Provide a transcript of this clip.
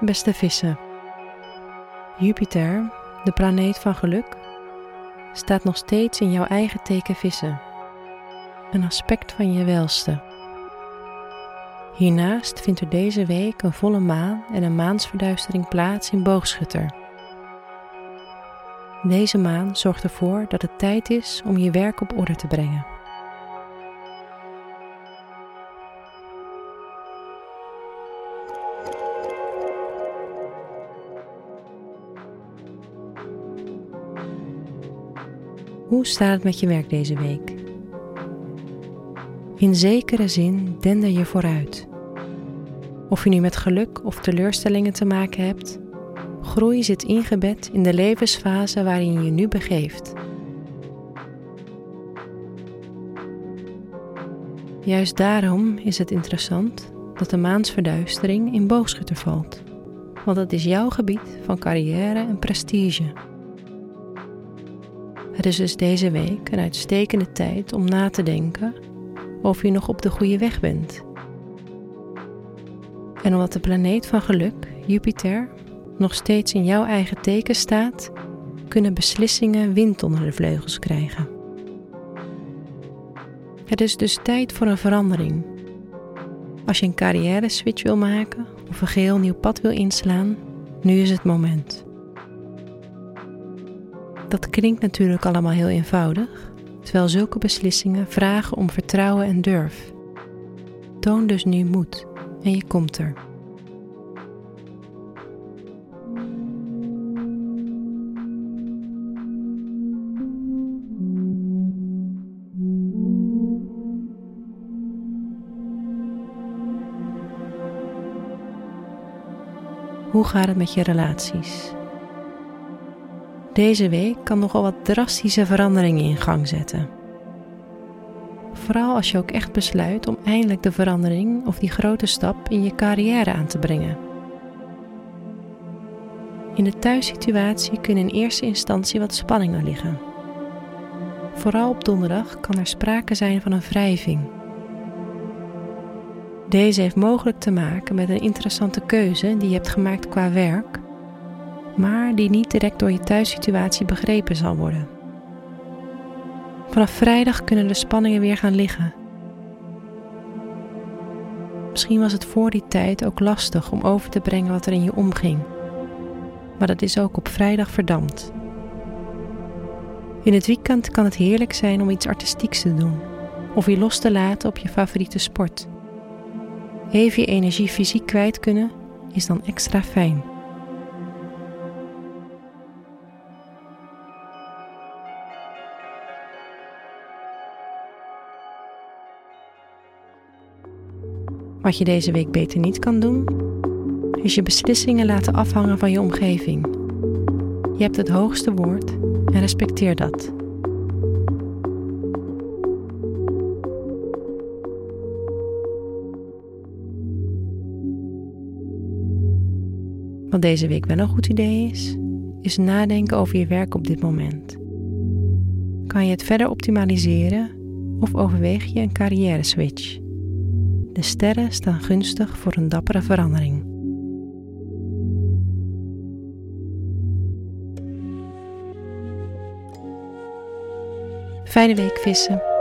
beste vissen. Jupiter, de planeet van geluk, staat nog steeds in jouw eigen teken vissen, een aspect van je welste. Hiernaast vindt er deze week een volle maan en een maansverduistering plaats in boogschutter. Deze maan zorgt ervoor dat het tijd is om je werk op orde te brengen. Hoe staat het met je werk deze week? In zekere zin dender je vooruit. Of je nu met geluk of teleurstellingen te maken hebt, groei zit ingebed in de levensfase waarin je je nu begeeft. Juist daarom is het interessant dat de maansverduistering in boogschutter valt, want dat is jouw gebied van carrière en prestige. Het is dus deze week een uitstekende tijd om na te denken of je nog op de goede weg bent. En omdat de planeet van geluk, Jupiter, nog steeds in jouw eigen teken staat, kunnen beslissingen wind onder de vleugels krijgen. Het is dus tijd voor een verandering. Als je een carrière switch wil maken of een geheel nieuw pad wil inslaan, nu is het moment. Dat klinkt natuurlijk allemaal heel eenvoudig, terwijl zulke beslissingen vragen om vertrouwen en durf. Toon dus nu moed en je komt er. Hoe gaat het met je relaties? Deze week kan nogal wat drastische veranderingen in gang zetten. Vooral als je ook echt besluit om eindelijk de verandering of die grote stap in je carrière aan te brengen. In de thuissituatie kunnen in eerste instantie wat spanningen liggen. Vooral op donderdag kan er sprake zijn van een wrijving. Deze heeft mogelijk te maken met een interessante keuze die je hebt gemaakt qua werk maar die niet direct door je thuissituatie begrepen zal worden. Vanaf vrijdag kunnen de spanningen weer gaan liggen. Misschien was het voor die tijd ook lastig om over te brengen wat er in je omging, maar dat is ook op vrijdag verdampt. In het weekend kan het heerlijk zijn om iets artistieks te doen of je los te laten op je favoriete sport. Even je energie fysiek kwijt kunnen is dan extra fijn. Wat je deze week beter niet kan doen, is je beslissingen laten afhangen van je omgeving. Je hebt het hoogste woord en respecteer dat. Wat deze week wel een goed idee is, is nadenken over je werk op dit moment. Kan je het verder optimaliseren of overweeg je een carrière switch? De sterren staan gunstig voor een dappere verandering. Fijne week vissen.